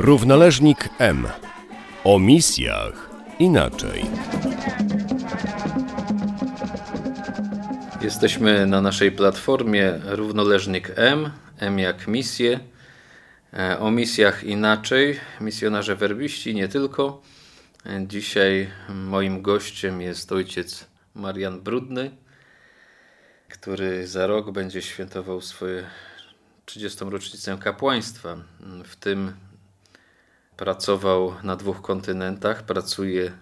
Równoleżnik M. O misjach inaczej. Jesteśmy na naszej platformie Równoleżnik M, M jak misje. E, o misjach inaczej, misjonarze werbiści, nie tylko. E, Dzisiaj moim gościem jest ojciec Marian Brudny, który za rok będzie świętował swoje 30. rocznicę kapłaństwa. W tym pracował na dwóch kontynentach, pracuje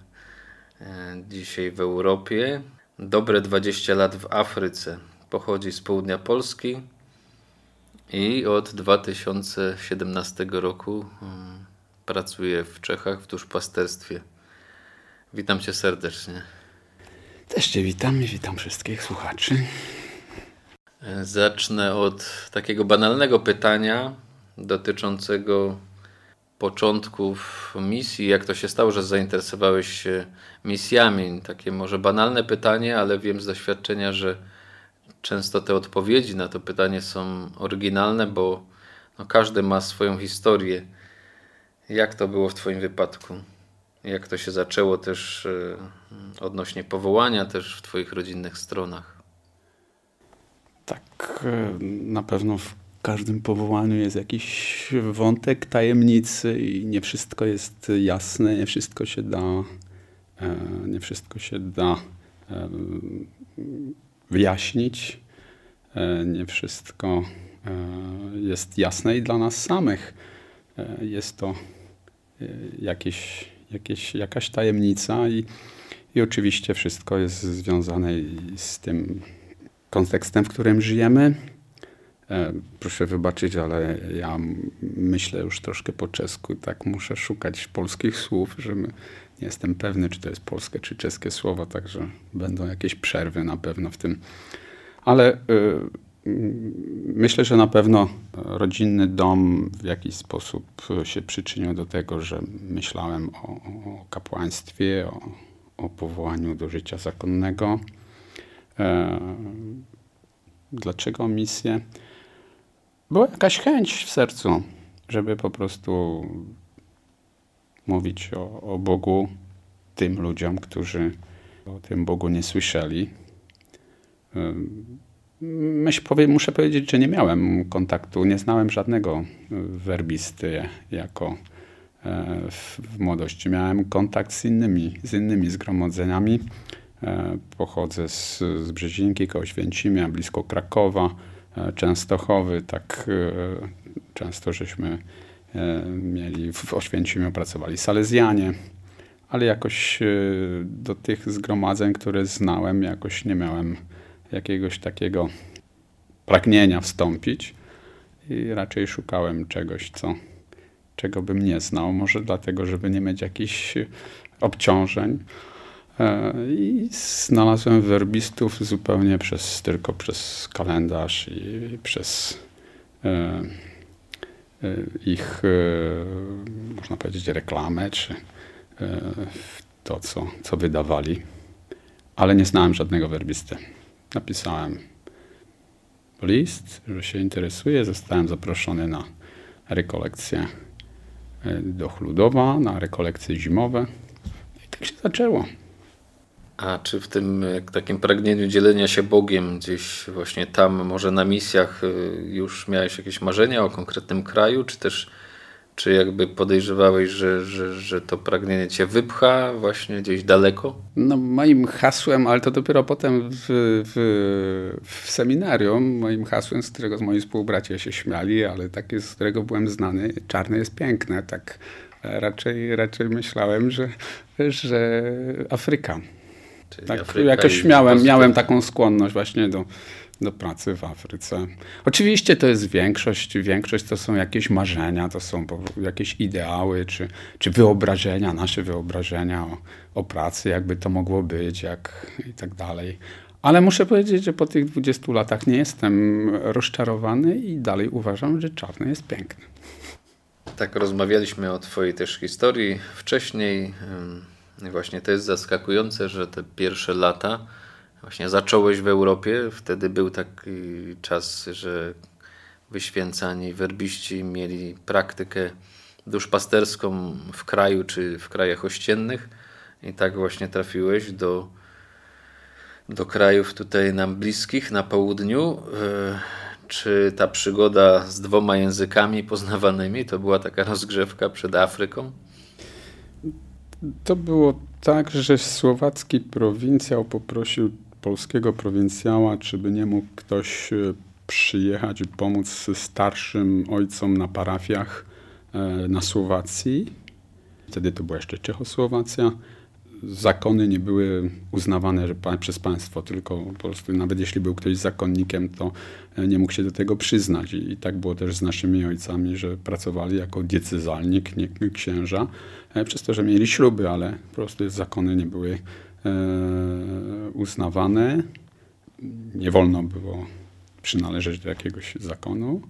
e, dzisiaj w Europie. Dobre 20 lat w Afryce. Pochodzi z południa Polski i od 2017 roku mm, pracuje w Czechach w duszpasterstwie. Witam cię serdecznie. Też Cię witam i witam wszystkich słuchaczy. Zacznę od takiego banalnego pytania dotyczącego początków misji. Jak to się stało, że zainteresowałeś się misjami? Takie może banalne pytanie, ale wiem z doświadczenia, że często te odpowiedzi na to pytanie są oryginalne, bo no każdy ma swoją historię. Jak to było w Twoim wypadku? Jak to się zaczęło też e, odnośnie powołania też w Twoich rodzinnych stronach? Tak, e, na pewno w każdym powołaniu jest jakiś wątek tajemnicy i nie wszystko jest jasne, nie wszystko się da, e, nie wszystko się da e, wyjaśnić, e, nie wszystko jest jasne i dla nas samych. Jest to jakieś, jakieś, jakaś tajemnica i, i oczywiście wszystko jest związane z tym kontekstem, w którym żyjemy. E, Proszę wybaczyć, ale ja myślę już troszkę po czesku. Tak muszę szukać polskich słów, że my- nie jestem pewny, czy to jest polskie, czy czeskie słowa, także będą jakieś przerwy na pewno w tym. Ale mm, myślę, że na pewno rodzinny dom w jakiś sposób się przyczynił do tego, że myślałem o, o kapłaństwie, o, o powołaniu do życia zakonnego. E, Dlaczego misję? Była jakaś chęć w sercu, żeby po prostu mówić o, o Bogu tym ludziom, którzy o tym Bogu nie słyszeli. Myśl, powiem, muszę powiedzieć, że nie miałem kontaktu, nie znałem żadnego werbisty jako e, w, w młodości. Miałem kontakt z innymi, z innymi zgromadzeniami. E, Pochodzę z, z Brzezinki, koło Święcimia, blisko Krakowa, Częstochowy. Tak e, często żeśmy e, mieli w Oświęcimiu, pracowali salezjanie, ale jakoś e, do tych zgromadzeń, które znałem, jakoś nie miałem jakiegoś takiego pragnienia wstąpić i raczej szukałem czegoś, co, czego bym nie znał. Może dlatego, żeby nie mieć jakichś obciążeń. E, I znalazłem werbistów zupełnie przez, tylko przez kalendarz i przez e, e, ich, można powiedzieć, reklamę, czy to, co, co wydawali. Ale nie znałem żadnego werbisty. Napisałem list, że się interesuję. Zostałem zaproszony na rekolekcję do Chludowa, na rekolekcje zimowe. I tak się zaczęło. A czy w tym takim pragnieniu dzielenia się Bogiem gdzieś właśnie tam, może na misjach e, już miałeś jakieś marzenia o konkretnym kraju, czy też czy jakby podejrzewałeś, że, że, że to pragnienie cię wypcha właśnie gdzieś daleko? No, moim hasłem, ale to dopiero potem w, w, w seminarium, moim hasłem, z którego moi współbracia się śmiali, ale takie, z którego byłem znany, czarne jest piękne. Tak e, raczej, raczej myślałem, że, że Afryka. Czyli Tak, Afryka jakoś miałem, miałem taką skłonność właśnie do, do pracy w Afryce. Oczywiście to jest większość, większość to są jakieś marzenia, to są jakieś ideały, czy, czy wyobrażenia, nasze wyobrażenia o, o pracy, jakby to mogło być, jak i tak dalej. Ale muszę powiedzieć, że po tych 20 latach nie jestem rozczarowany i dalej uważam, że czarne jest piękne. Tak rozmawialiśmy o twojej też historii wcześniej. I Właśnie to jest zaskakujące, że te pierwsze lata właśnie zacząłeś w Europie. Wtedy był taki czas, że wyświęcani werbiści mieli praktykę duszpasterską w kraju czy w krajach ościennych. I tak właśnie trafiłeś do, do krajów tutaj nam bliskich na południu. E, czy ta przygoda z dwoma językami poznawanymi to była taka rozgrzewka przed Afryką? To było tak, że słowacki prowincjał poprosił polskiego prowincjała, czy by nie mógł ktoś e, przyjechać i pomóc starszym ojcom na parafiach e, na Słowacji. Wtedy to była jeszcze Czechosłowacja zakony nie były uznawane przez państwo, tylko po prostu nawet jeśli był ktoś zakonnikiem, to e, nie mógł się do tego przyznać. I, tak było też z naszymi ojcami, że pracowali jako diecezalnik, nie księża, e, przez to, że mieli śluby, ale po prostu zakony nie były e, uznawane. Nie wolno było przynależeć do jakiegoś zakonu.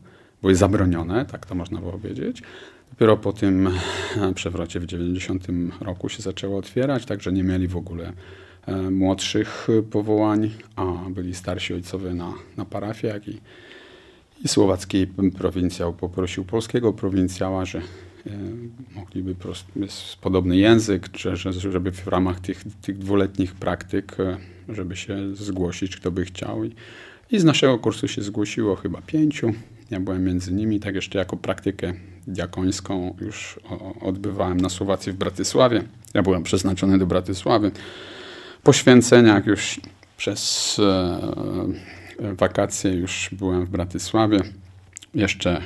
Były zabronione, tak to można było powiedzieć. Dopiero po tym e, przewrocie w 90 roku się zaczęło otwierać, także nie mieli w ogóle e, młodszych powołań, a byli starsi ojcowie na, na parafiach i, i słowacki prowincjał poprosił polskiego prowincjała, że e, mogliby prost, podobny język, że, żeby w ramach tych, tych dwuletnich praktyk, żeby się zgłosić, kto by chciał. I, I z naszego kursu się zgłosiło chyba pięciu. Ja byłem między nimi, tak jeszcze jako praktykę diakońską już odbywałem na Słowacji w Bratysławie. Ja byłem przeznaczony do Bratysławy. Po święceniach już przez e, wakacje już byłem w Bratysławie. Jeszcze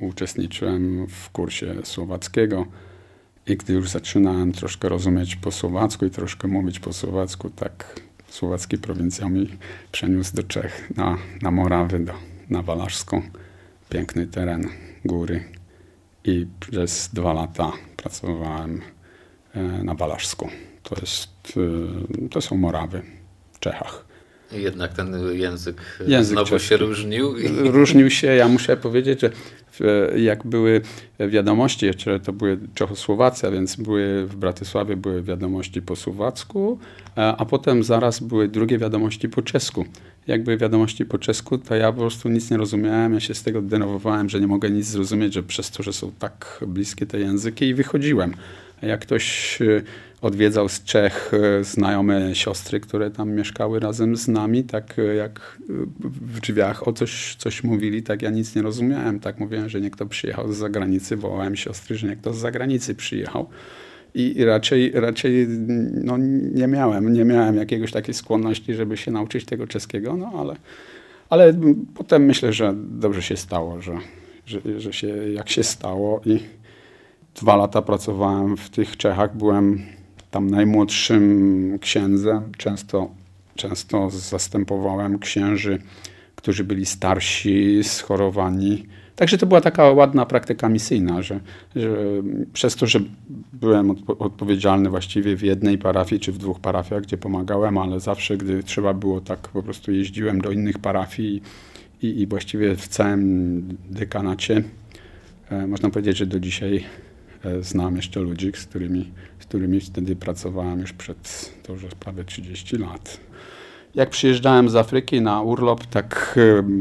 uczestniczyłem w kursie słowackiego i gdy już zaczynałem troszkę rozumieć po słowacku i troszkę mówić po słowacku, tak słowacki prowincjał mi przeniósł do Czech, na, na Morawy, do, na Walaszską. Piękny teren, góry, i przez dwa lata pracowałem e, na Balaszsku. To, jest, e, to są Morawy w Czechach. Jednak ten język, język znowu czeski. się różnił. Różnił się, ja muszę powiedzieć, że jak były wiadomości, jeszcze to były Czechosłowacja, więc były w Bratysławie były wiadomości po słowacku, e, a potem zaraz były drugie wiadomości po czesku. Jak były wiadomości po czesku, to ja po prostu nic nie rozumiałem, ja się z tego denerwowałem, że nie mogę nic zrozumieć, że przez to, że są tak bliskie te języki i wychodziłem. Jak ktoś e, odwiedzał z Czech e, znajome siostry, które tam mieszkały razem z nami, tak e, jak w drzwiach o coś, coś mówili, tak ja nic nie rozumiałem. Tak mówiłem, że nie kto przyjechał z zagranicy, wołałem siostry, że nie kto z zagranicy przyjechał. I raczej, raczej no, nie miałem, nie miałem jakiegoś takiej skłonności, żeby się nauczyć tego czeskiego, no ale, ale potem myślę, że dobrze się stało, że, że, że się jak się stało i dwa lata pracowałem w tych Czechach, byłem tam najmłodszym księdzem. Często, często zastępowałem księży, którzy byli starsi, schorowani. Także to była taka ładna praktyka misyjna, że, że przez to, że byłem odpo odpowiedzialny właściwie w jednej parafii czy w dwóch parafiach, gdzie pomagałem, ale zawsze, gdy trzeba było, tak po prostu jeździłem do innych parafii i, i właściwie w całym dekanacie. E, można powiedzieć, że do dzisiaj znam jeszcze ludzi, z którymi którymi wtedy pracowałem już przed to już prawie 30 lat. Jak przyjeżdżałem z Afryki na urlop, tak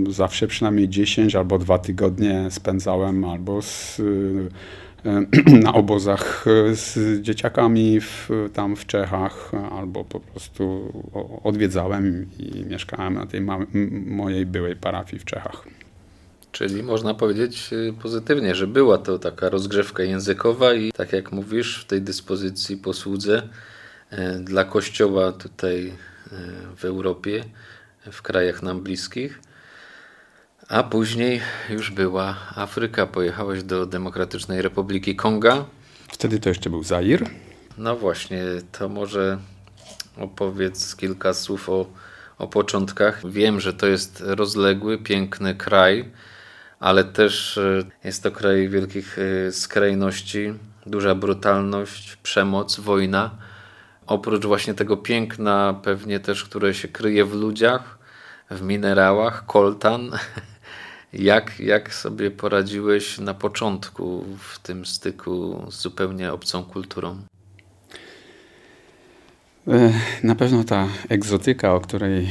zawsze przynajmniej 10 albo 2 tygodnie spędzałem albo z, na obozach z dzieciakami w, tam w Czechach, albo po prostu odwiedzałem i mieszkałem na tej mojej byłej parafii w Czechach. Czyli można powiedzieć y, pozytywnie, że była to taka rozgrzewka językowa i tak jak mówisz, w tej dyspozycji posłudze y, dla Kościoła tutaj y, w Europie, w krajach nam bliskich. A później już była Afryka. Pojechałeś do Demokratycznej Republiki Konga. Wtedy to jeszcze był Zair. No właśnie, to może opowiedz kilka słów o, o początkach. Wiem, że to jest rozległy, piękny kraj ale też e, jest to kraj wielkich e, skrajności, duża brutalność, przemoc, wojna. Oprócz właśnie tego piękna, pewnie też, które się kryje w ludziach, w minerałach, koltan. Jak, jak sobie poradziłeś na początku w tym styku z zupełnie obcą kulturą? E, na pewno ta egzotyka, o której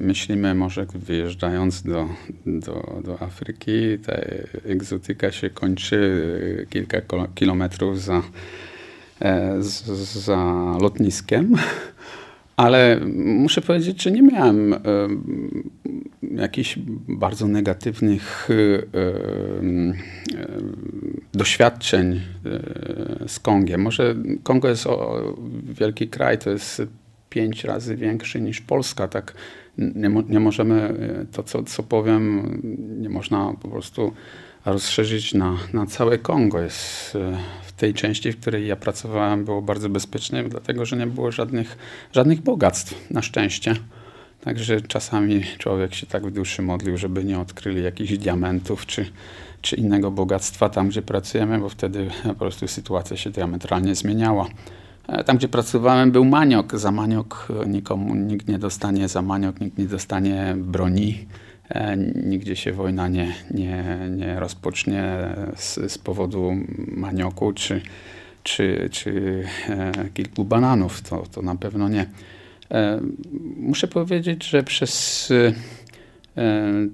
myślimy może wyjeżdżając do, do, do Afryki, ta egzotyka się kończy e, kilka kilometrów za, e, za lotniskiem. Ale muszę powiedzieć, że nie miałem jakichś bardzo negatywnych doświadczeń z Kongiem. Może Kongo jest o, wielki kraj, to jest pięć razy większy niż Polska. Tak nie, nie możemy, to co, co powiem, nie można po prostu rozszerzyć na, na całe Kongo. Jest w tej części, w której ja pracowałem, było bardzo bezpiecznie, dlatego że nie było żadnych, żadnych bogactw, na szczęście. Także czasami człowiek się tak w duszy modlił, żeby nie odkryli jakichś diamentów czy, czy innego bogactwa tam, gdzie pracujemy, bo wtedy po prostu sytuacja się diametralnie zmieniała. E, tam, gdzie pracowałem, był maniok. Za maniok nikomu nikt nie dostanie, za maniok nikt nie dostanie broni. E, nigdzie się wojna nie, nie, nie rozpocznie z, z powodu manioku czy, czy, czy e, kilku bananów. To, to na pewno nie. E, muszę powiedzieć, że przez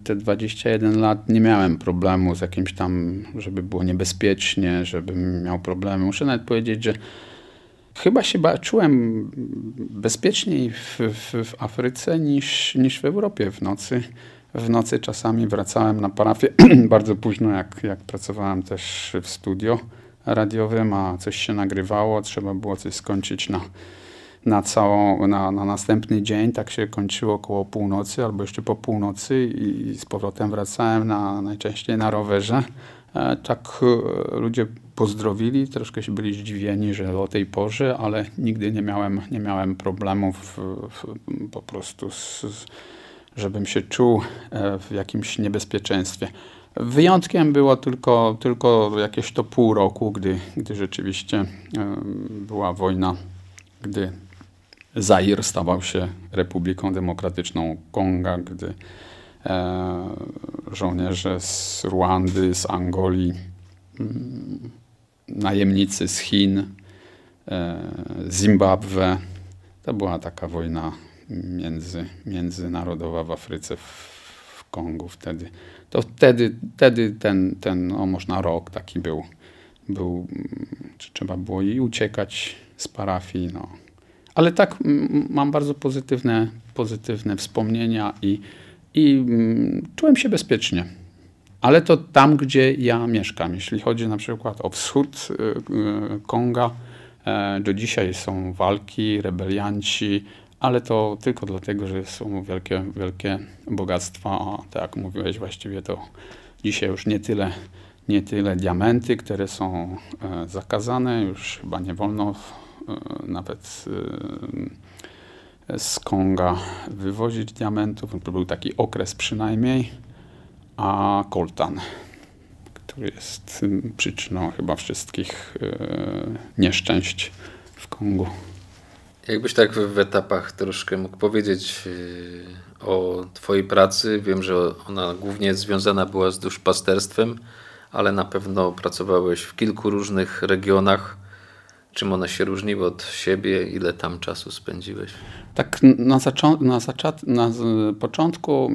te 21 lat nie miałem problemu z jakimś tam, żeby było niebezpiecznie, żebym miał problemy. Muszę nawet powiedzieć, że chyba się czułem bezpieczniej w, w, w Afryce niż, niż w Europie w nocy w nocy czasami wracałem na parafię bardzo późno, jak, jak pracowałem też w studio radiowym, a coś się nagrywało, trzeba było coś skończyć na, na, całą, na, na następny dzień. Tak się kończyło około północy albo jeszcze po północy i z powrotem wracałem na, najczęściej na rowerze. E, tak e, ludzie pozdrowili, troszkę się byli zdziwieni, że o tej porze, ale nigdy nie miałem, nie miałem problemów po prostu z, żebym się czuł e, w jakimś niebezpieczeństwie. Wyjątkiem było tylko, tylko jakieś to pół roku, gdy, gdy rzeczywiście e, była wojna, gdy Zair stawał się Republiką Demokratyczną Konga, gdy e, żołnierze z Ruandy, z Angolii, mm, najemnicy z Chin, Zimbabwe. To była taka wojna między, międzynarodowa w Afryce, w, Kongu wtedy. To wtedy, wtedy ten, ten no można rok taki był, był czy trzeba było i uciekać z parafii, no. Ale tak mam bardzo pozytywne, pozytywne wspomnienia i, i czułem się bezpiecznie. Ale to tam, gdzie ja mieszkam. Jeśli chodzi na przykład o wschód y, y, Konga, e, do dzisiaj są walki, rebelianci, ale to tylko dlatego, że są wielkie, wielkie bogactwa. A tak jak mówiłeś, właściwie to dzisiaj już nie tyle, nie tyle diamenty, które są e, zakazane, już chyba nie wolno e, nawet e, z Konga wywozić diamentów. To był taki okres przynajmniej, a koltan, który jest przyczyną chyba wszystkich nieszczęść w Kongu. Jakbyś tak w etapach troszkę mógł powiedzieć y, o Twojej pracy. Wiem, że ona głównie związana była z duszpasterstwem, ale na pewno pracowałeś w kilku różnych regionach. Czym one się różniły od siebie? Ile tam czasu spędziłeś? Tak, na, na, na początku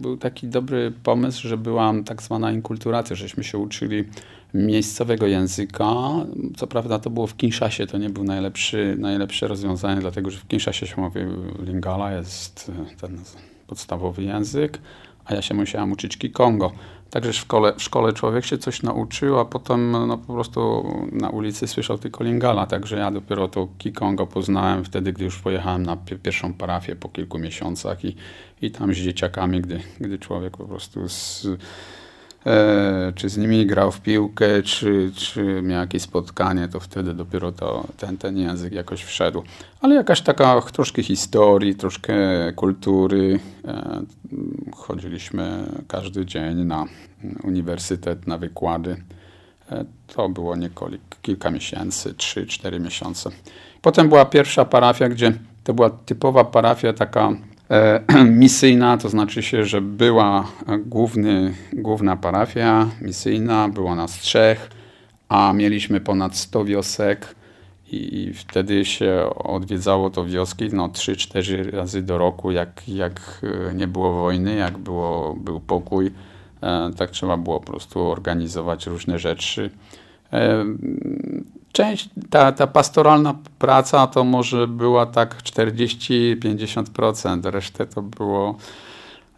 był taki dobry pomysł, że była tak zwana inkulturacja, żeśmy się uczyli miejscowego języka. Co prawda to było w Kinshasie, to nie był najlepszy, najlepsze rozwiązanie, dlatego że w Kinshasie się mówi Lingala, jest ten podstawowy język, a ja się musiałem uczyć Kikongo. Także w szkole, w szkole człowiek się coś nauczył, a potem no, po prostu na ulicy słyszał tylko Lingala. Także ja dopiero to Kikongo poznałem wtedy, gdy już pojechałem na pierwszą parafię po kilku miesiącach i, i tam z dzieciakami, gdy, gdy człowiek po prostu z, e, czy z nimi grał w piłkę, czy, czy miał jakieś spotkanie, to wtedy dopiero to, ten, ten język jakoś wszedł. Ale jakaś taka troszkę historii, troszkę kultury. E, chodziliśmy każdy dzień na uniwersytet, na wykłady. E, to było niekolik, kilka miesięcy, trzy, cztery miesiące. Potem była pierwsza parafia, gdzie to była typowa parafia taka E, misyjna, to znaczy się, że była główny, główna parafia misyjna, było nas trzech, a mieliśmy ponad 100 wiosek i wtedy się odwiedzało to wioski no 3-4 razy do roku, jak, jak nie było wojny, jak było, był pokój, tak trzeba było po prostu organizować różne rzeczy. Część, ta, ta pastoralna praca to może była tak 40-50%, resztę to było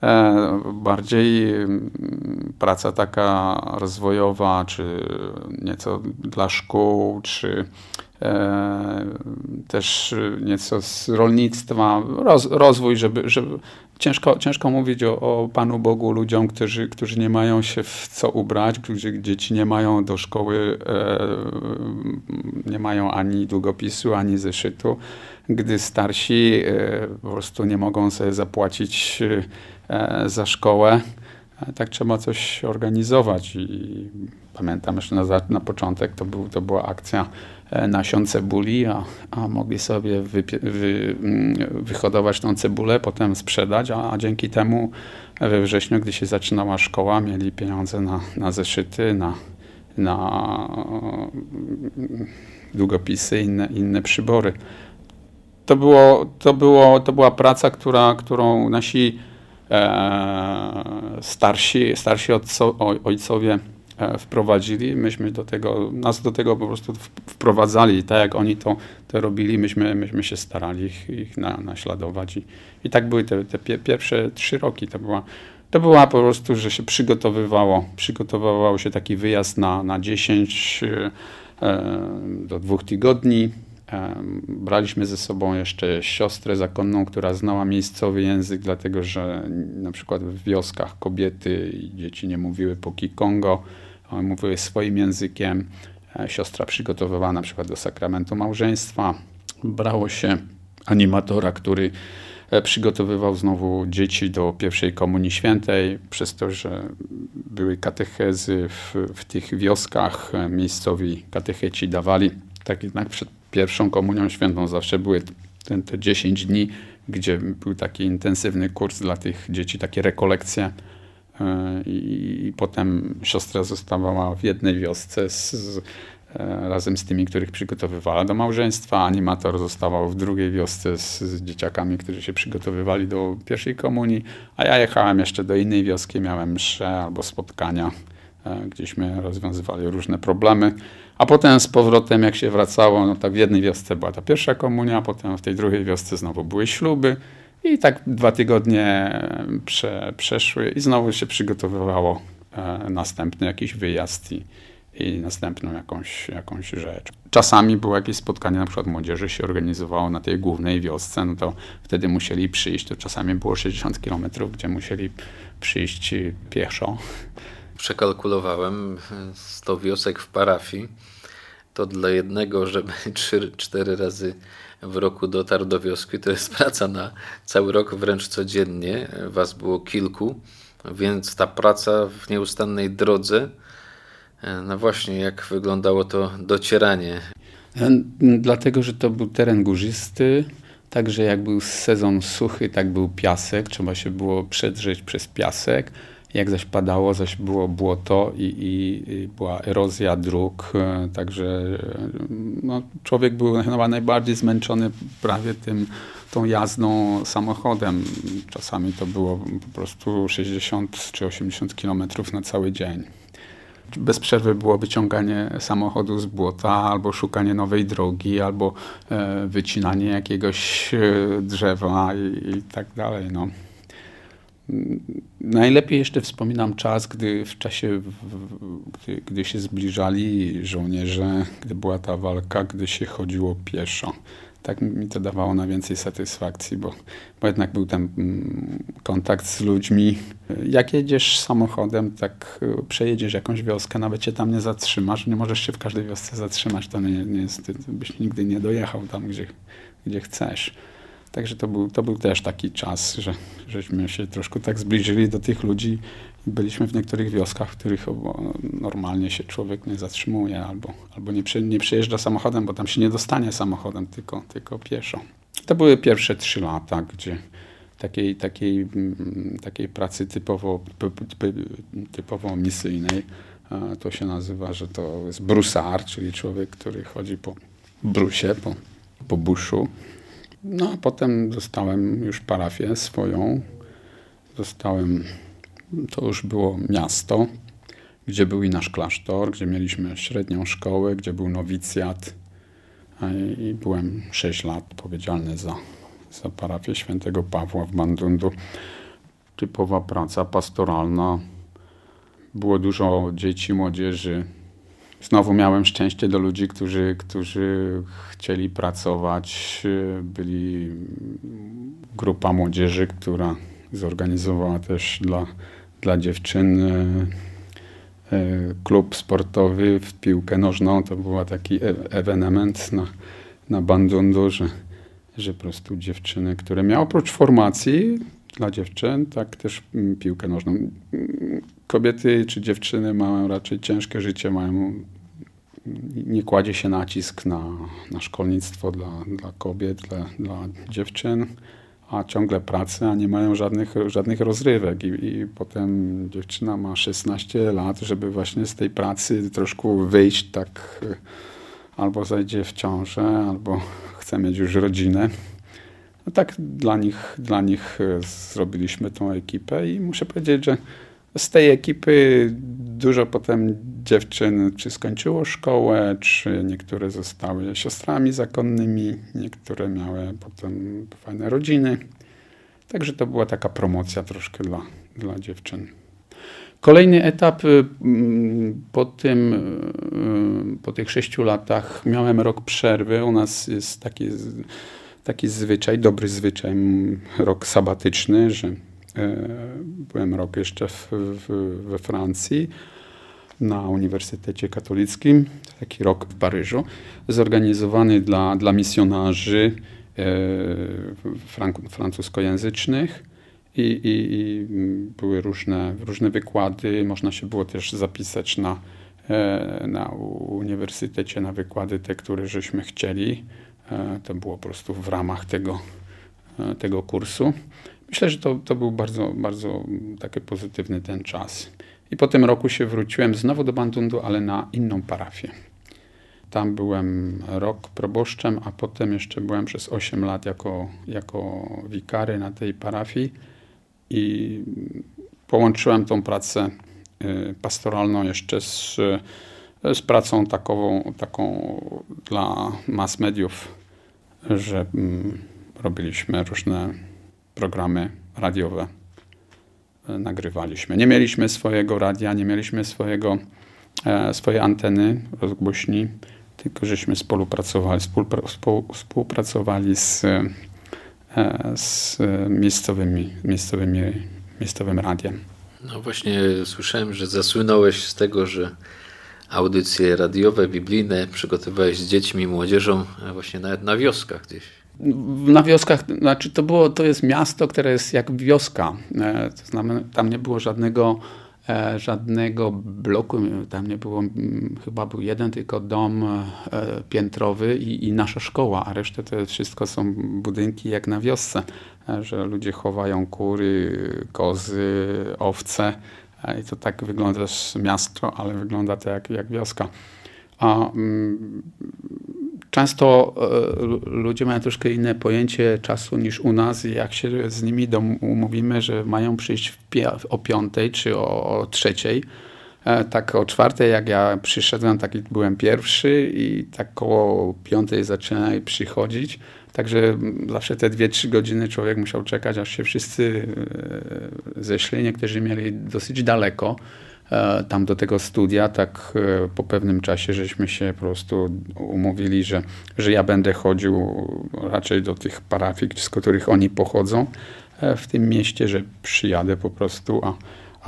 e, bardziej mm, praca taka rozwojowa, czy nieco dla szkół, czy też nieco z rolnictwa, roz, rozwój, żeby, żeby ciężko, ciężko mówić o, o Panu Bogu ludziom, którzy, którzy nie mają się w co ubrać, którzy dzieci nie mają do szkoły, e, nie mają ani długopisu, ani zeszytu, gdy starsi e, po prostu nie mogą sobie zapłacić e, za szkołę. E, tak trzeba coś organizować i pamiętam jeszcze na, na początek to, był, to była akcja E, nasion cebuli, a, a mogli sobie wy, wy, mm, wyhodować tą cebulę, potem sprzedać, a, a, dzięki temu we wrześniu, gdy się zaczynała szkoła, mieli pieniądze na, na zeszyty, na, na mm, długopisy, inne, inne przybory. To, było, to, było, to była praca, która, którą nasi starsi, starsi ojcowie E, wprowadzili, myśmy do tego, nas do tego po prostu wprowadzali. Tak jak oni to, to robili, myśmy, myśmy się starali ich, ich na, naśladować. I, I tak były te, te pierwsze trzy roki. To była, to była po prostu, że się przygotowywało, przygotowywał się taki wyjazd na, na 10 e, do dwóch tygodni. Braliśmy ze sobą jeszcze siostrę zakonną, która znała miejscowy język, dlatego że na przykład w wioskach kobiety i dzieci nie mówiły po Kikongo mówiły swoim językiem. E, siostra przygotowywała na przykład do sakramentu małżeństwa. Brało się animatora, który e, przygotowywał znowu dzieci do pierwszej komunii świętej, przez to, że były katechezy w, w tych wioskach, e, miejscowi katecheci dawali, tak jednak przed pierwszą komunią świętą zawsze były te, te 10 dni, gdzie był taki intensywny kurs dla tych dzieci, takie rekolekcje E, i, potem siostra zostawała w jednej wiosce z, z, e, razem z tymi, których przygotowywała do małżeństwa. Animator zostawał w drugiej wiosce z, z, dzieciakami, którzy się przygotowywali do pierwszej komunii, a ja jechałem jeszcze do innej wioski, miałem msze albo spotkania, e, gdzieśmy rozwiązywali różne problemy. A potem z powrotem, jak się wracało, no tak w jednej wiosce była ta pierwsza komunia, potem w tej drugiej wiosce znowu były śluby. I tak dwa tygodnie prze, przeszły i znowu się przygotowywało e, następny jakiś wyjazd i, i następną jakąś, jakąś rzecz. Czasami było jakieś spotkanie, na przykład młodzieży się organizowało na tej głównej wiosce, no to wtedy musieli przyjść, to czasami było 60 kilometrów, gdzie musieli przyjść pieszo. Przekalkulowałem 100 wiosek w parafii, to dla jednego, żeby 3-4 razy w roku dotarł do wioski. To jest praca na cały rok, wręcz codziennie. Was było kilku, więc ta praca w nieustannej drodze. No właśnie, jak wyglądało to docieranie? E, dlatego, że to był teren górzysty, także jak był sezon suchy, tak był piasek, trzeba się było przedrzeć przez piasek. Jak zaś padało, zaś było błoto i, i, była erozja dróg, e, także e, no, człowiek był chyba najbardziej zmęczony prawie tym, tą jazdą samochodem. Czasami to było po prostu 60 czy 80 kilometrów na cały dzień. Bez przerwy było wyciąganie samochodu z błota, albo szukanie nowej drogi, albo e, wycinanie jakiegoś drzewa i, i tak dalej. No. Najlepiej jeszcze wspominam czas, gdy w czasie, gdy, gdy, się zbliżali żołnierze, gdy była ta walka, gdy się chodziło pieszo. Tak mi to dawało najwięcej satysfakcji, bo, bo jednak był ten mm, kontakt z ludźmi. Jak jedziesz samochodem, tak y, przejedziesz jakąś wioskę, nawet się tam nie zatrzymasz, nie możesz się w każdej wiosce zatrzymać, to nie, nie jest, byś nigdy nie dojechał tam, gdzie, gdzie chcesz. Także to był, to był też taki czas, że żeśmy się troszkę tak zbliżyli do tych ludzi. Byliśmy w niektórych wioskach, w których normalnie się człowiek nie zatrzymuje albo, albo nie, przy, nie przyjeżdża samochodem, bo tam się nie dostanie samochodem, tylko, tylko pieszo. To były pierwsze trzy lata, gdzie takiej, takiej, mm, takiej pracy typowo, typowo misyjnej to się nazywa, że to jest brusar, czyli człowiek, który chodzi po brusie, po, po buszu. No a potem dostałem już parafię swoją. Dostałem, to już było miasto, gdzie był i nasz klasztor, gdzie mieliśmy średnią szkołę, gdzie był nowicjat. I byłem 6 lat odpowiedzialny za, za parafię świętego Pawła w Bandundu. Typowa praca pastoralna. Było dużo dzieci, młodzieży. Znowu miałem szczęście do ludzi, którzy, którzy chcieli pracować. Byli grupa młodzieży, która zorganizowała też dla, dla dziewczyn E, klub sportowy w piłkę nożną. To był taki e ewenement na, na Bandundu, że, że po prostu dziewczyny, które miały oprócz formacji dla dziewczyn, tak też mm, piłkę nożną. Kobiety czy dziewczyny mają raczej ciężkie życie, mają nie kładzie się nacisk na, na szkolnictwo dla, dla kobiet, dla, dla dziewczyn a ciągle pracę, a nie mają żadnych, żadnych rozrywek. I, I, potem dziewczyna ma 16 lat, żeby właśnie z tej pracy troszkę wyjść, tak albo zajdzie w ciążę, albo chce mieć już rodzinę. No tak dla nich, dla nich zrobiliśmy tą ekipę i muszę powiedzieć, że z tej ekipy dużo potem dziewczyn czy skończyło szkołę, czy niektóre zostały siostrami zakonnymi, niektóre miały potem fajne rodziny. Także to była taka promocja troszkę dla, dla dziewczyn. Kolejny etap y, mm, po, tym, y, po tych sześciu latach miałem rok przerwy. U nas jest taki, taki zwyczaj, dobry zwyczaj, rok sabatyczny, że byłem rok jeszcze w, w, we Francji na Uniwersytecie Katolickim, taki rok w Paryżu, zorganizowany dla, dla misjonarzy e, francuskojęzycznych. I, i, I, były różne, różne wykłady. Można się było też zapisać na, e, na uniwersytecie na wykłady te, które żeśmy chcieli. E, to było po prostu w ramach tego, e, tego kursu. Myślę, że to, to był bardzo, bardzo taki pozytywny ten czas. I po tym roku się wróciłem znowu do Bandundu, ale na inną parafię. Tam byłem rok proboszczem, a potem jeszcze byłem przez 8 lat jako, jako wikary na tej parafii i połączyłem tą pracę y, pastoralną jeszcze z, z pracą takową, taką dla mass mediów, że mm, robiliśmy różne programy radiowe e, nagrywaliśmy. Nie mieliśmy swojego radia, nie mieliśmy swojego, e, swojej anteny rozgłośni, tylko żeśmy współpracowali, współpracowali z, e, z miejscowymi, miejscowymi, miejscowym radiem. No właśnie słyszałem, że zasłynąłeś z tego, że audycje radiowe, biblijne przygotowywałeś z dziećmi młodzieżą właśnie nawet na wioskach gdzieś na wioskach, znaczy to było, to jest miasto, które jest jak wioska. E, to znaczy, tam nie było żadnego, e, żadnego bloku, tam nie było, chyba był jeden tylko dom e, piętrowy i, i nasza szkoła, a resztę to wszystko są budynki jak na wiosce, że ludzie chowają kury, kozy, owce i to tak wygląda miasto, ale wygląda to jak, jak wioska. A mm, Często e, ludzie mają troszkę inne pojęcie czasu niż u nas i jak się z nimi umówimy, że mają przyjść o piątej czy o trzeciej, e, tak o czwartej jak ja przyszedłem, taki byłem pierwszy i tak koło piątej zaczynali przychodzić. Także zawsze te dwie, trzy godziny człowiek musiał czekać, aż się wszyscy e, zeszli. Niektórzy mieli dosyć daleko. E, tam do tego studia, tak e, po pewnym czasie żeśmy się po prostu umówili, że, że ja będę chodził raczej do tych parafii, z których oni pochodzą e, w tym mieście, że przyjadę po prostu, a,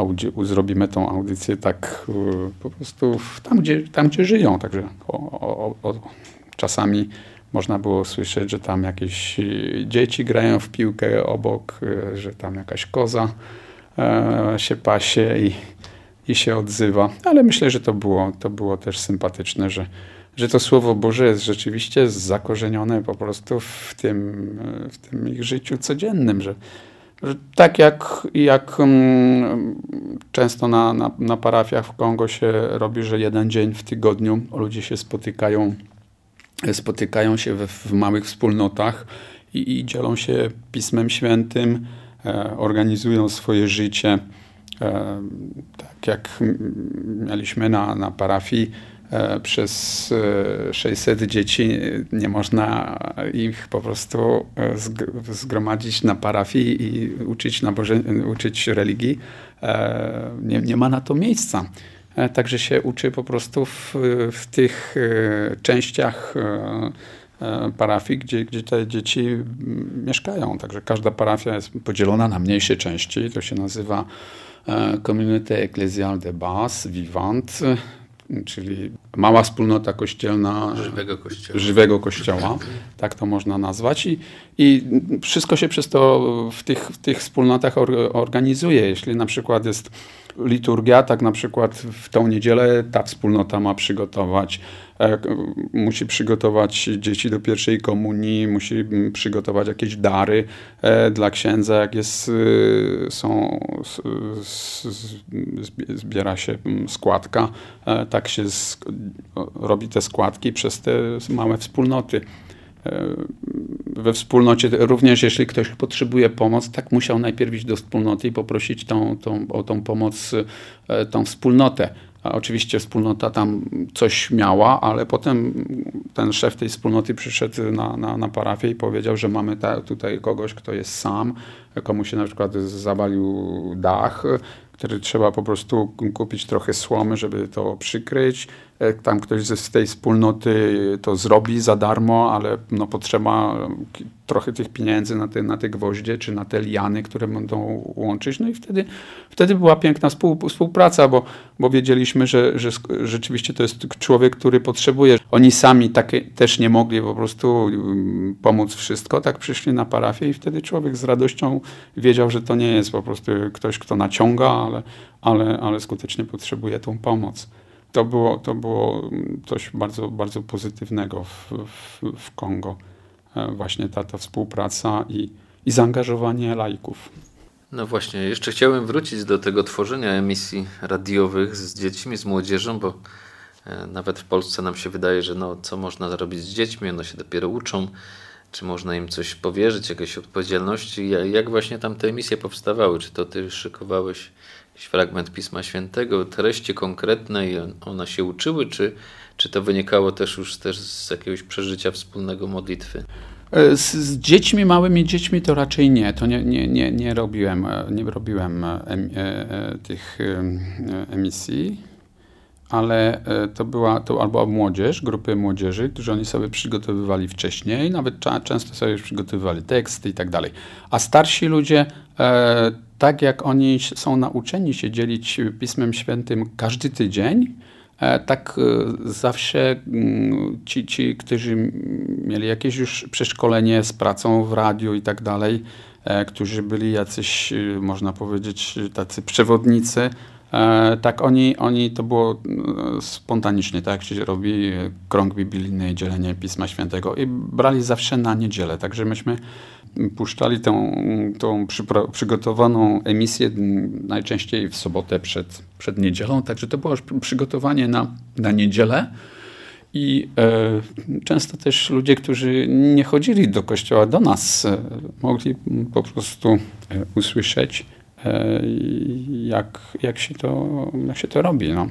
a zrobimy tą audycję tak po prostu tam, gdzie, tam, gdzie żyją. Także o, o, o, czasami można było słyszeć, że tam jakieś dzieci grają w piłkę obok, że tam jakaś koza się pasie i i się odzywa. Ale myślę, że to było, to było też sympatyczne, że, że to Słowo Boże jest rzeczywiście zakorzenione po prostu w tym, w tym ich życiu codziennym, że, że tak jak, jak um, często na, na, na parafiach w Kongo się robi, że jeden dzień w tygodniu ludzie się spotykają spotykają się w, w małych wspólnotach i, i, dzielą się Pismem Świętym, e, organizują swoje życie. Tak jak mieliśmy na, na parafii e, przez 600 e, dzieci, nie można ich po prostu e, zgromadzić na parafii i uczyć, naboże, uczyć religii. Nie, nie ma na to miejsca. Także się uczy po prostu w, w tych częściach parafii, gdzie, gdzie te dzieci mieszkają. Także każda parafia jest podzielona na mniejsze części. To się nazywa Communauté Ecclesiale de Base, Vivant, czyli mała wspólnota kościelna żywego kościoła. Żywego kościoła tak to można nazwać. I, I wszystko się przez to w tych, w tych wspólnotach or, organizuje. Jeśli na przykład jest liturgia, tak na przykład w tą niedzielę ta wspólnota ma przygotować, e, musi przygotować dzieci do pierwszej komunii, musi przygotować jakieś dary e, dla księdza, jak jest, e, są, zbiera się składka, tak się robi te składki przez te małe wspólnoty we wspólnocie, również jeśli ktoś potrzebuje pomoc, tak musiał najpierw iść do wspólnoty i poprosić tą, tą, o tą pomoc, e, tą wspólnotę. A oczywiście wspólnota tam coś miała, ale potem ten szef tej wspólnoty przyszedł na, na, na parafię i powiedział, że mamy ta, tutaj kogoś, kto jest sam, komu się na przykład zawalił dach, który trzeba po prostu kupić trochę słomy, żeby to przykryć. Tam ktoś z tej wspólnoty to zrobi za darmo, ale no potrzeba trochę tych pieniędzy na te, na te gwoździe czy na te liany, które będą łączyć. No i wtedy, wtedy była piękna współpraca, bo, bo wiedzieliśmy, że, że rzeczywiście to jest człowiek, który potrzebuje. Oni sami takie, też nie mogli po prostu mm, pomóc wszystko, tak przyszli na parafię i wtedy człowiek z radością wiedział, że to nie jest po prostu ktoś, kto naciąga, ale, ale, ale skutecznie potrzebuje tą pomoc to było, to było coś bardzo, bardzo pozytywnego w, w, w Kongo. E, właśnie ta, ta współpraca i, i zaangażowanie laików. No właśnie, jeszcze chciałem wrócić do tego tworzenia emisji radiowych z dziećmi, z młodzieżą, bo e, nawet w Polsce nam się wydaje, że no, co można zrobić z dziećmi, one się dopiero uczą, czy można im coś powierzyć, jakieś odpowiedzialności. Jak właśnie tam te emisje powstawały? Czy to ty szykowałeś fragment Pisma Świętego, treści konkretne i one się uczyły, czy, czy to wynikało też już też z jakiegoś przeżycia wspólnego modlitwy? E, z, z, dziećmi, małymi dziećmi to raczej nie. To nie, nie, nie, nie robiłem, e, nie robiłem em, e, tych emisji, ale to była to albo młodzież, grupy młodzieży, którzy oni sobie przygotowywali wcześniej, nawet często sobie już przygotowywali teksty i tak dalej. A starsi ludzie tak jak oni są nauczeni się dzielić Pismem Świętym każdy tydzień, e, tak e, zawsze mm, ci, ci, którzy mieli jakieś już przeszkolenie z pracą w radiu i tak dalej, e, którzy byli jacyś, można powiedzieć, tacy przewodnicy, tak oni, oni to było spontanicznie, tak się robi krąg biblijny, dzielenie Pisma Świętego i brali zawsze na niedzielę, także myśmy puszczali tą, tą przygotowaną emisję najczęściej w sobotę przed, przed niedzielą, także to było już przygotowanie na, na niedzielę. I e, często też ludzie, którzy nie chodzili do kościoła, do nas, e, mogli po prostu e, usłyszeć, e, jak, jak, się to, jak się to robi. No.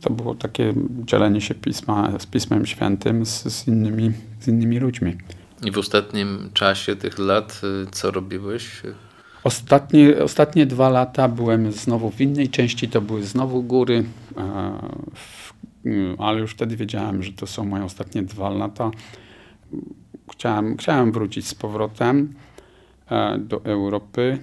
To było takie dzielenie się pisma, z Pismem Świętym z, z, innymi, z innymi ludźmi. I w ostatnim czasie tych lat y, co robiłeś? Ostatnie, ostatnie dwa lata byłem znowu w innej części, to były znowu góry, y, ale już wtedy wiedziałem, że to są moje ostatnie dwa lata. Chciałem, chciałem wrócić z powrotem e, do Europy,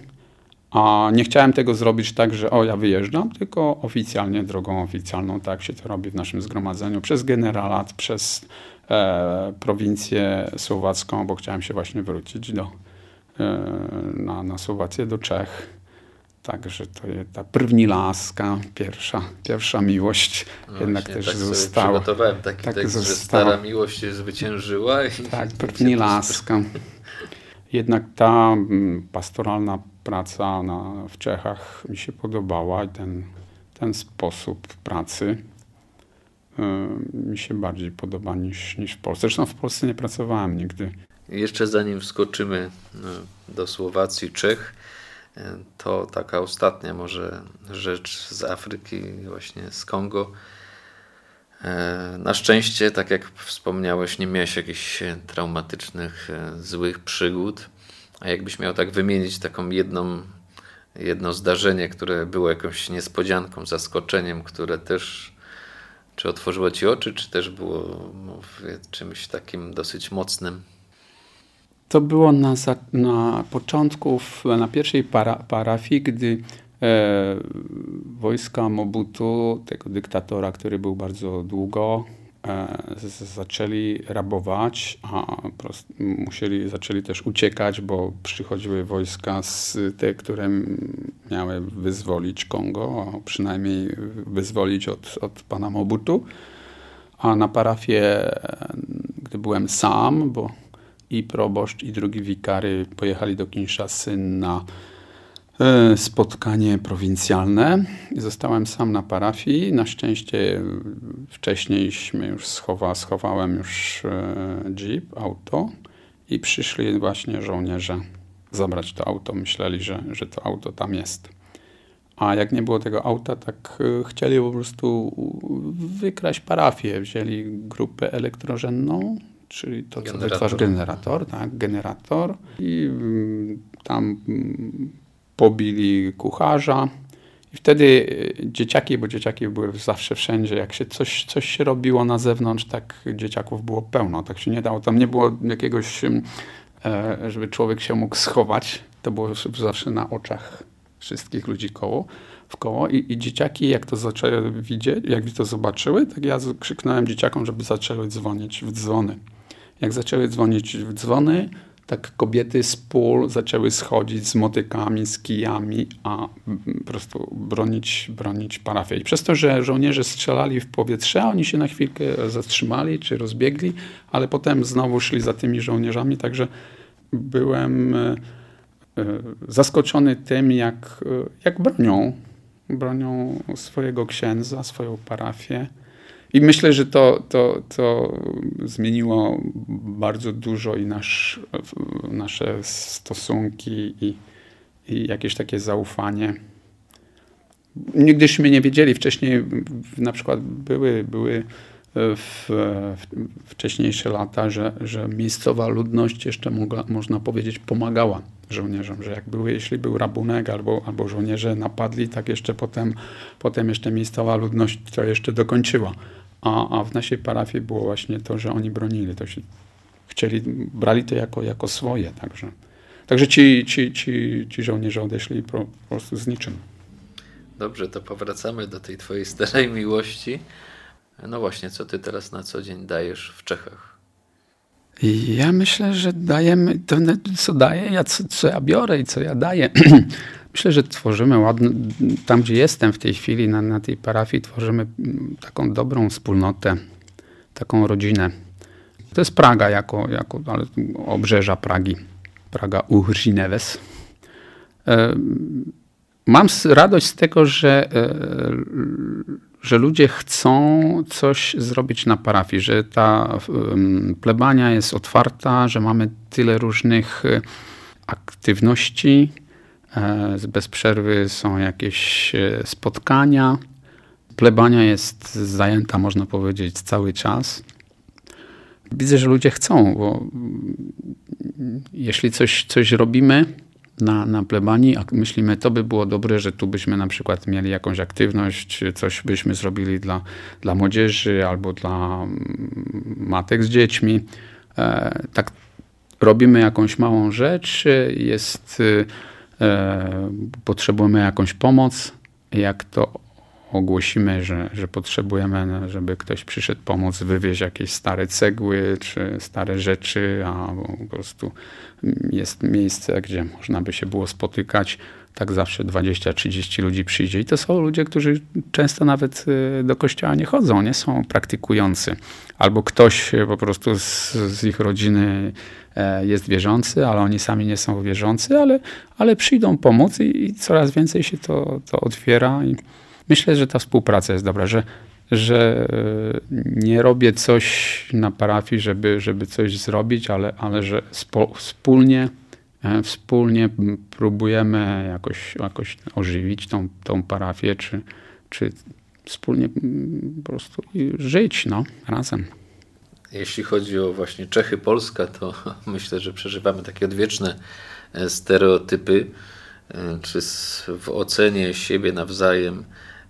a nie chciałem tego zrobić tak, że o ja wyjeżdżam, tylko oficjalnie, drogą oficjalną, tak się to robi w naszym zgromadzeniu, przez generalat, przez e, prowincję słowacką, bo chciałem się właśnie wrócić do, e, na, na Słowację, do Czech. Także to jest ta první láska, pierwsza, pierwsza miłość no jednak właśnie, też tak została. przygotowałem taki tak tekst, że stara miłość zwyciężyła. I tak, první láska. Jednak ta mm, pastoralna praca na, w Czechach mi się podobała i ten, ten sposób pracy mi się bardziej podoba niż, niż w Polsce. Zresztą w Polsce nie pracowałem nigdy. Jeszcze zanim wskoczymy do Słowacji, Czech, to taka ostatnia może rzecz z Afryki, właśnie z Kongo. E, na szczęście, tak jak wspomniałeś, nie miałeś jakichś traumatycznych, e, złych przygód. A jakbyś miał tak wymienić taką jedną, jedno zdarzenie, które było jakąś niespodzianką, zaskoczeniem, które też czy otworzyło ci oczy, czy też było mówię, czymś takim dosyć mocnym? To było na, na początku, na pierwszej para, parafii, gdy e, wojska Mobutu, tego dyktatora, który był bardzo długo, zaczęli rabować, a musieli, zaczęli też uciekać, bo przychodziły wojska z te, które miały wyzwolić Kongo, a przynajmniej wyzwolić od, od pana Mobutu. A na parafię, gdy byłem sam, bo i proboszcz, i drugi wikary pojechali do Kinshasy na e, spotkanie prowincjalne. Zostałem sam na parafii. Na szczęście wcześniejśmy już schowa, schowałem już e, jeep, auto i przyszli właśnie żołnierze zabrać to auto. Myśleli, że, że to auto tam jest. A jak nie było tego auta, tak e, chcieli po prostu wykraść parafię. Wzięli grupę elektrożenną, czyli to, co wytwarza generator, tak, generator i mm, tam mm, pobili kucharza. I wtedy y, dzieciaki, bo dzieciaki były zawsze wszędzie, jak się coś, coś się robiło na zewnątrz, tak dzieciaków było pełno, tak się nie dało. Tam nie było jakiegoś, e, żeby człowiek się mógł schować. To było zawsze na oczach wszystkich ludzi koło, w koło I, i dzieciaki jak to zaczęły widzieć, jak to zobaczyły, tak ja krzyknąłem dzieciakom, żeby zaczęły dzwonić w dzwony. Jak zaczęły dzwonić w dzwony, tak kobiety z pól zaczęły schodzić z motykami, z kijami, a po prostu bronić, bronić parafię. I przez to, że żołnierze strzelali w powietrze, oni się na chwilkę zatrzymali czy rozbiegli, ale potem znowu szli za tymi żołnierzami, także byłem e, e, zaskoczony tym, jak, e, jak bronią, bronią swojego księdza, swoją parafię. I myślę, że to, to, to zmieniło bardzo dużo i nasz, nasze stosunki i, i jakieś takie zaufanie. Nigdyśmy nie wiedzieli wcześniej, na przykład były, były w, w wcześniejsze lata, że, że miejscowa ludność jeszcze mogła, można powiedzieć pomagała żołnierzom, że jak były, jeśli był rabunek albo, albo żołnierze napadli, tak jeszcze potem, potem jeszcze miejscowa ludność to jeszcze dokończyła a, a w naszej parafii było właśnie to, że oni bronili, to się chcieli, brali to jako, jako swoje, także, także ci, ci, ci, ci żołnierze odeszli po, po prostu z niczym. Dobrze, to powracamy do tej twojej starej miłości. No właśnie, co ty teraz na co dzień dajesz w Czechach? Ja myślę, że dajemy, to co daję, ja, co, co ja biorę i co ja daję. Myślę, że tworzymy ładny, tam gdzie jestem w tej chwili, na, na tej parafii, tworzymy taką dobrą wspólnotę, taką rodzinę. To jest Praga jako, jako ale obrzeża Pragi. Praga Uhrzneves. E, mam radość z tego, że, e, że ludzie chcą coś zrobić na parafii, że ta plebania jest otwarta, że mamy tyle różnych e, aktywności, bez przerwy są jakieś e, spotkania. Plebania jest zajęta, można powiedzieć, cały czas. Widzę, że ludzie chcą, bo jeśli coś, coś robimy na, na plebanii, a myślimy, to by było dobre, że tu byśmy na przykład mieli jakąś aktywność, coś byśmy zrobili dla, dla młodzieży albo dla matek z dziećmi. E, tak robimy jakąś małą rzecz, jest E, potrzebujemy jakąś pomoc, jak to ogłosimy, że, że potrzebujemy, żeby ktoś przyszedł pomóc wywieźć jakieś stare cegły czy stare rzeczy, a po prostu jest miejsce, gdzie można by się było spotykać, tak zawsze 20-30 ludzi przyjdzie. I to są ludzie, którzy często nawet e, do kościoła nie chodzą, nie są praktykujący. Albo ktoś po prostu z, z ich rodziny E, jest wierzący, ale oni sami nie są wierzący, ale, ale przyjdą pomóc i, i coraz więcej się to, to otwiera. I myślę, że ta współpraca jest dobra, że że nie robię coś na parafii, żeby, żeby coś zrobić, ale, ale że spo, wspólnie, wspólnie próbujemy jakoś, jakoś ożywić tą, tą parafię, czy, czy wspólnie po prostu żyć no, razem. Jeśli chodzi o właśnie Czechy, Polska, to myślę, że przeżywamy takie odwieczne e, stereotypy, e, czy w ocenie siebie nawzajem.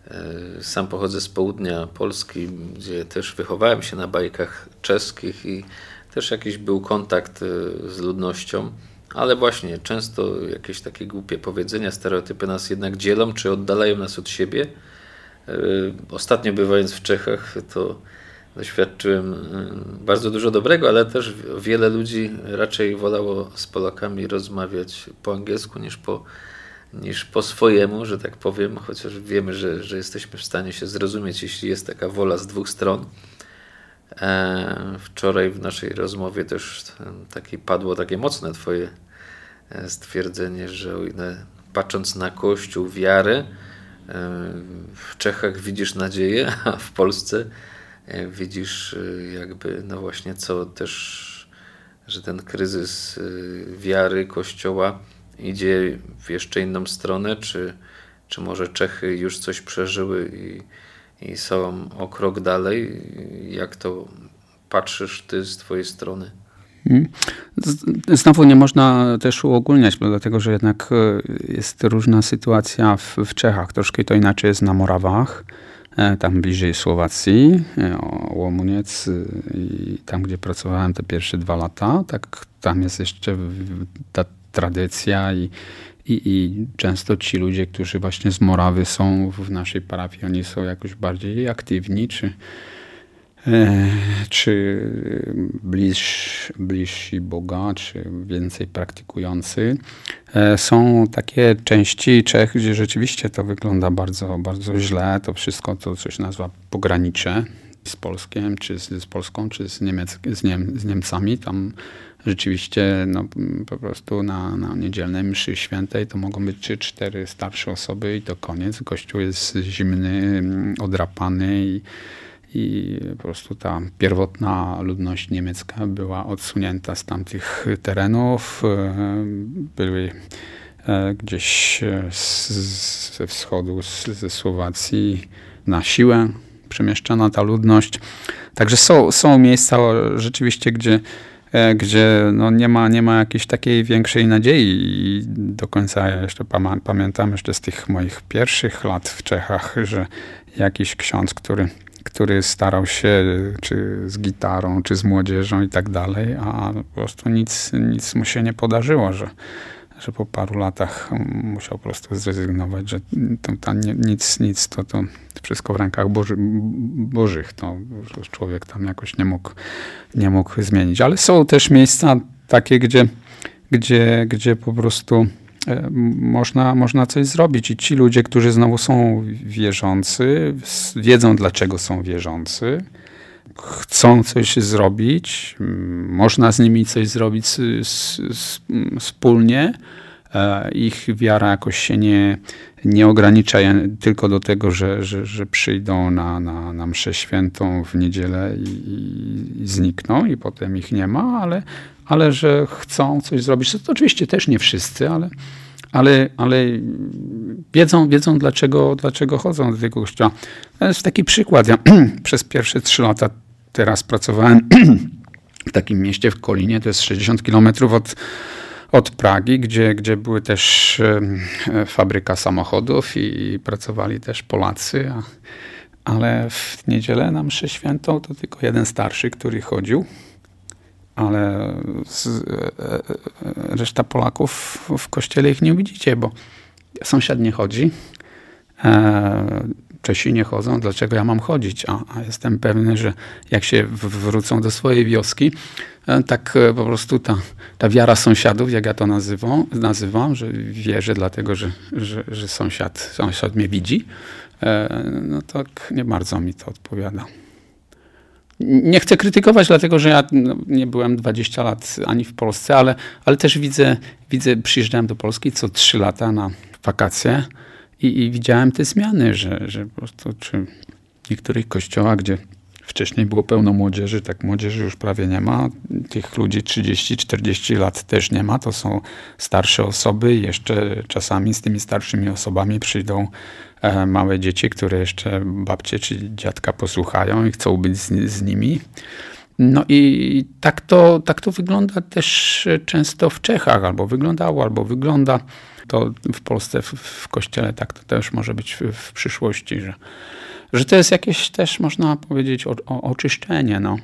E, sam pochodzę z południa Polski, gdzie też wychowałem się na bajkach czeskich i też jakiś był kontakt z ludnością, ale właśnie często jakieś takie głupie powiedzenia, stereotypy nas jednak dzielą, czy oddalają nas od siebie. Ostatnio bywając w Czechach, to doświadczyłem y, bardzo dużo dobrego, ale też wiele ludzi raczej wolało z Polakami rozmawiać po angielsku niż po, niż po swojemu, że tak powiem, chociaż wiemy, że, że jesteśmy w stanie się zrozumieć, jeśli jest taka wola z dwóch stron. E, wczoraj w naszej rozmowie też takie padło takie mocne Twoje e, stwierdzenie, że patrząc na Kościół, wiarę, e, w Czechach widzisz nadzieję, a w Polsce widzisz jakby, no właśnie, co też, że ten kryzys wiary Kościoła idzie w jeszcze inną stronę, czy, czy może Czechy już coś przeżyły i, i są o krok dalej? Jak to patrzysz ty z twojej strony? Hmm. Znowu nie można też uogólniać, dlatego że jednak jest różna sytuacja w, w Czechach. Troszkę to inaczej jest na Morawach. E, tam bliżej Słowacji, e, Łomuniec e, i tam, gdzie pracowałem te pierwsze dwa lata, tak tam jest jeszcze ta tradycja i, i, i często ci ludzie, którzy właśnie z Morawy są w naszej parafii, oni są jakoś bardziej aktywni, czy E, czy bliż, bliżsi Boga, czy więcej praktykujący. E, są takie części Czech, gdzie rzeczywiście to wygląda bardzo, bardzo źle. To wszystko to coś nazwa pogranicze z Polskiem, czy z, z Polską, czy z, Niemiec, z, Niem, z Niemcami. Tam rzeczywiście no, po prostu na, na niedzielnej mszy świętej to mogą być trzy, cztery starsze osoby i to koniec. Kościół jest zimny, odrapany i i po prostu ta pierwotna ludność niemiecka była odsunięta z tamtych terenów. E, były e, gdzieś ze wschodu, ze Słowacji na siłę przemieszczana ta ludność. Także są, są miejsca rzeczywiście, gdzie, e, gdzie no nie, ma, nie ma jakiejś takiej większej nadziei i do końca ja jeszcze pamiętam jeszcze z tych moich pierwszych lat w Czechach, że jakiś ksiądz, który który starał się czy z gitarą, czy z młodzieżą i tak dalej, a po prostu nic, nic mu się nie podarzyło, że, że po paru latach musiał po prostu zrezygnować, że to, to nic, nic, to, to wszystko w rękach Boży, Bożych, to człowiek tam jakoś nie mógł, nie mógł zmienić. Ale są też miejsca takie, gdzie, gdzie, gdzie po prostu E, można, można coś zrobić. I ci ludzie, którzy znowu są wierzący, wiedzą dlaczego są wierzący, chcą coś zrobić, można z nimi coś zrobić wspólnie. E, ich wiara jakoś się nie, nie ogranicza tylko do tego, że, że, że przyjdą na, na, na mszę świętą w niedzielę i, i znikną i potem ich nie ma, ale ale że chcą coś zrobić. To, to oczywiście też nie wszyscy, ale, ale, ale wiedzą, wiedzą dlaczego, dlaczego chodzą do tego kościoła. To jest taki przykład. Ja przez pierwsze trzy lata teraz pracowałem w takim mieście w Kolinie, to jest 60 kilometrów od, od Pragi, gdzie, gdzie były też fabryka samochodów i, pracowali też Polacy, a, ale w niedzielę na mszę świętą to tylko jeden starszy, który chodził ale z, e, e, reszta Polaków w kościele ich nie widzicie, bo sąsiad nie chodzi, e, Czesi nie chodzą, dlaczego ja mam chodzić? A, a, jestem pewny, że jak się wrócą do swojej wioski, tak po prostu ta, ta wiara sąsiadów, jak ja to nazywam, nazywam że wierzę dlatego, że, że, że sąsiad, sąsiad mnie widzi, no tak nie bardzo mi to odpowiada. Nie chcę krytykować, dlatego że ja no, nie byłem 20 lat ani w Polsce, ale, ale też widzę, widzę, przyjeżdżałem do Polski co 3 lata na wakacje i, i widziałem te zmiany, że, że po prostu czy niektórych kościołach, gdzie wcześniej było pełno młodzieży, tak młodzieży już prawie nie ma. Tych ludzi 30-40 lat też nie ma. To są starsze osoby. Jeszcze czasami z tymi starszymi osobami przyjdą małe dzieci, które jeszcze babcie czy dziadka posłuchają i chcą być z, z nimi. No i tak to, tak to wygląda też często w Czechach, albo wyglądało, albo wygląda. To w Polsce, w, w kościele tak to też może być w, w przyszłości, że że to jest jakieś też, można powiedzieć, o, o, oczyszczenie. No.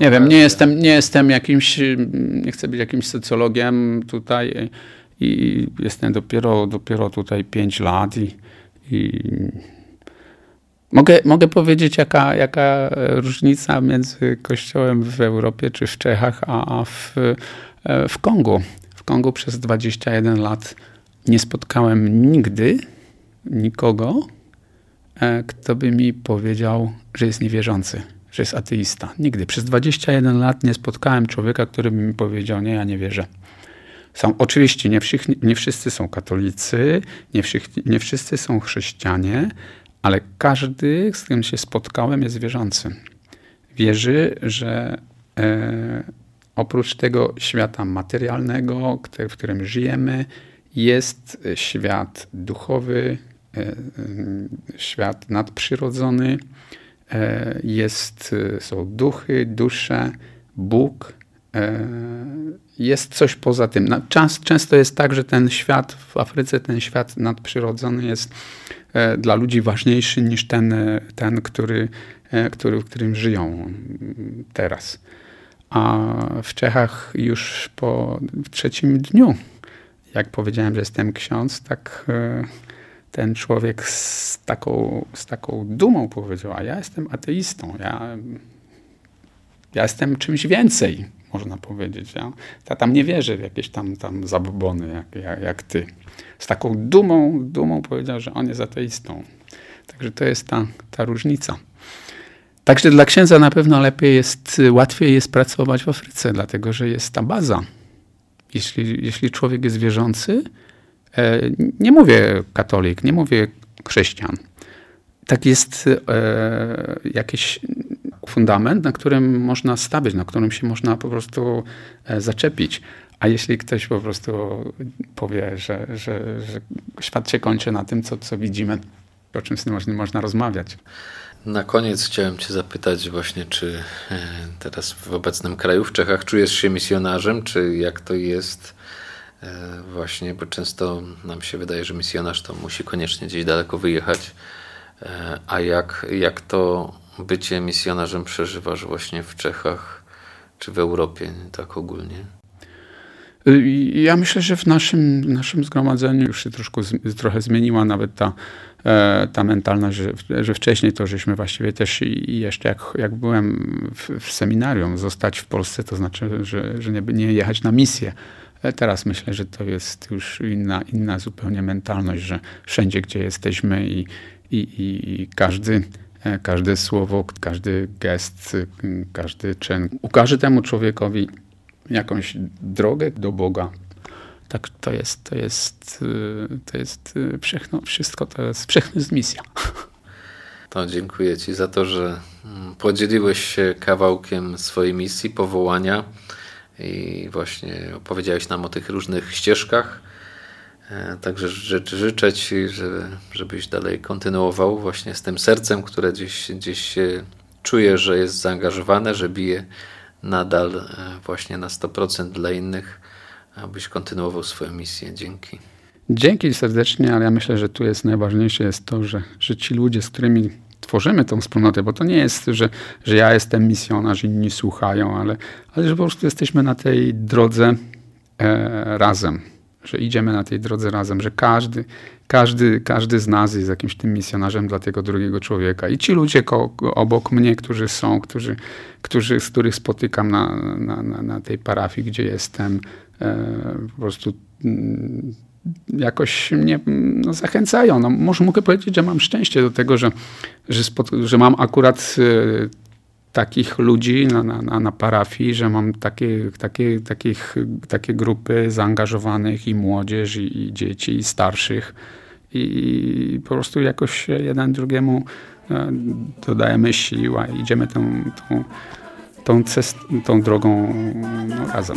Nie wiem, nie jestem, nie jestem jakimś, nie chcę być jakimś socjologiem tutaj i jestem dopiero, dopiero tutaj 5 lat i, i mogę, mogę powiedzieć, jaka, jaka różnica między kościołem w Europie czy w Czechach, a, w, w Kongu. W Kongu przez 21 lat nie spotkałem nigdy nikogo, E, kto by mi powiedział, że jest niewierzący, że jest ateista. Nigdy. Przez 21 lat nie spotkałem człowieka, który by mi powiedział, nie, ja nie wierzę. Są, oczywiście nie, wszyscy, nie wszyscy są katolicy, nie wszyscy, nie wszyscy są chrześcijanie, ale każdy, z którym się spotkałem, jest wierzący. Wierzy, że e, oprócz tego świata materialnego, w którym żyjemy, jest świat duchowy, E, e, świat nadprzyrodzony, e, jest, są duchy, dusze, Bóg. Jest coś poza tym. Czas, często jest tak, że ten świat w Afryce, ten świat nadprzyrodzony jest dla ludzi ważniejszy niż ten, ten który, który, w którym żyją teraz. A w Czechach już po trzecim dniu, jak powiedziałem, że jestem ksiądz, tak ten człowiek z taką, z taką dumą powiedział, a ja jestem ateistą, ja, ja jestem czymś więcej, można powiedzieć. Ja, ja tam nie wierzę w jakieś tam, tam zabobony jak, jak, jak ty. Z taką dumą, dumą powiedział, że on jest ateistą. Także to jest ta, ta różnica. Także dla księdza na pewno lepiej jest, łatwiej jest pracować w Afryce, dlatego że jest ta baza. Jeśli, jeśli człowiek jest wierzący, E, nie mówię katolik, nie mówię chrześcijan. Tak jest e, jakiś fundament, na którym można stawić, na którym się można po prostu e, zaczepić. A jeśli ktoś po prostu powie, że, że, że świat się kończy na tym, co, co widzimy, o czym z tym można, można rozmawiać. Na koniec chciałem Cię zapytać właśnie, czy teraz w obecnym kraju, w Czechach, czujesz się misjonarzem, czy jak to jest E, właśnie, bo często nam się wydaje, że misjonarz to musi koniecznie gdzieś daleko wyjechać. E, a jak, jak to bycie misjonarzem przeżywasz właśnie w Czechach czy w Europie, tak ogólnie? Ja myślę, że w naszym, naszym zgromadzeniu już się troszkę, trochę zmieniła nawet ta, e, ta mentalność, że, że wcześniej to żeśmy właściwie też i jeszcze jak, jak byłem w, w seminarium, zostać w Polsce, to znaczy, że, że nie, nie jechać na misję Teraz myślę, że to jest już inna, inna zupełnie mentalność, że wszędzie, gdzie jesteśmy i, i, i każdy, e, każde słowo, każdy gest, każdy czyn ukaże temu człowiekowi jakąś drogę do Boga. Tak to jest, to jest, e, to jest e, wszechno, wszystko to jest, wszechno jest misja. To dziękuję Ci za to, że mm, podzieliłeś się kawałkiem swojej misji, powołania i właśnie opowiedziałeś nam o tych różnych ścieżkach. E, także życzę Ci, żeby, żebyś dalej kontynuował właśnie z tym sercem, które gdzieś, gdzieś czuje, że jest zaangażowane, że bije nadal e, właśnie na 100% dla innych, abyś kontynuował swoją misję. Dzięki. Dzięki serdecznie, ale ja myślę, że tu jest najważniejsze jest to, że, że ci ludzie, z którymi tworzymy tą wspólnotę, bo to nie jest, że, że ja jestem misjonarz, inni słuchają, ale, ale że po prostu jesteśmy na tej drodze e, razem, że idziemy na tej drodze razem, że każdy, każdy, każdy z nas jest jakimś tym misjonarzem dla tego drugiego człowieka. I ci ludzie obok mnie, którzy są, którzy, którzy, z których spotykam na, na, na, tej parafii, gdzie jestem, e, po prostu mm, jakoś mnie no, zachęcają. No, może mogę powiedzieć, że mam szczęście do tego, że, że, że mam akurat y, takich ludzi na, na, na parafii, że mam takie, takie, takich, takie grupy zaangażowanych i młodzież, i, i dzieci, i starszych. I, I po prostu jakoś jeden drugiemu dodajemy sił, a idziemy tą, tą, tą, tą drogą no, razem.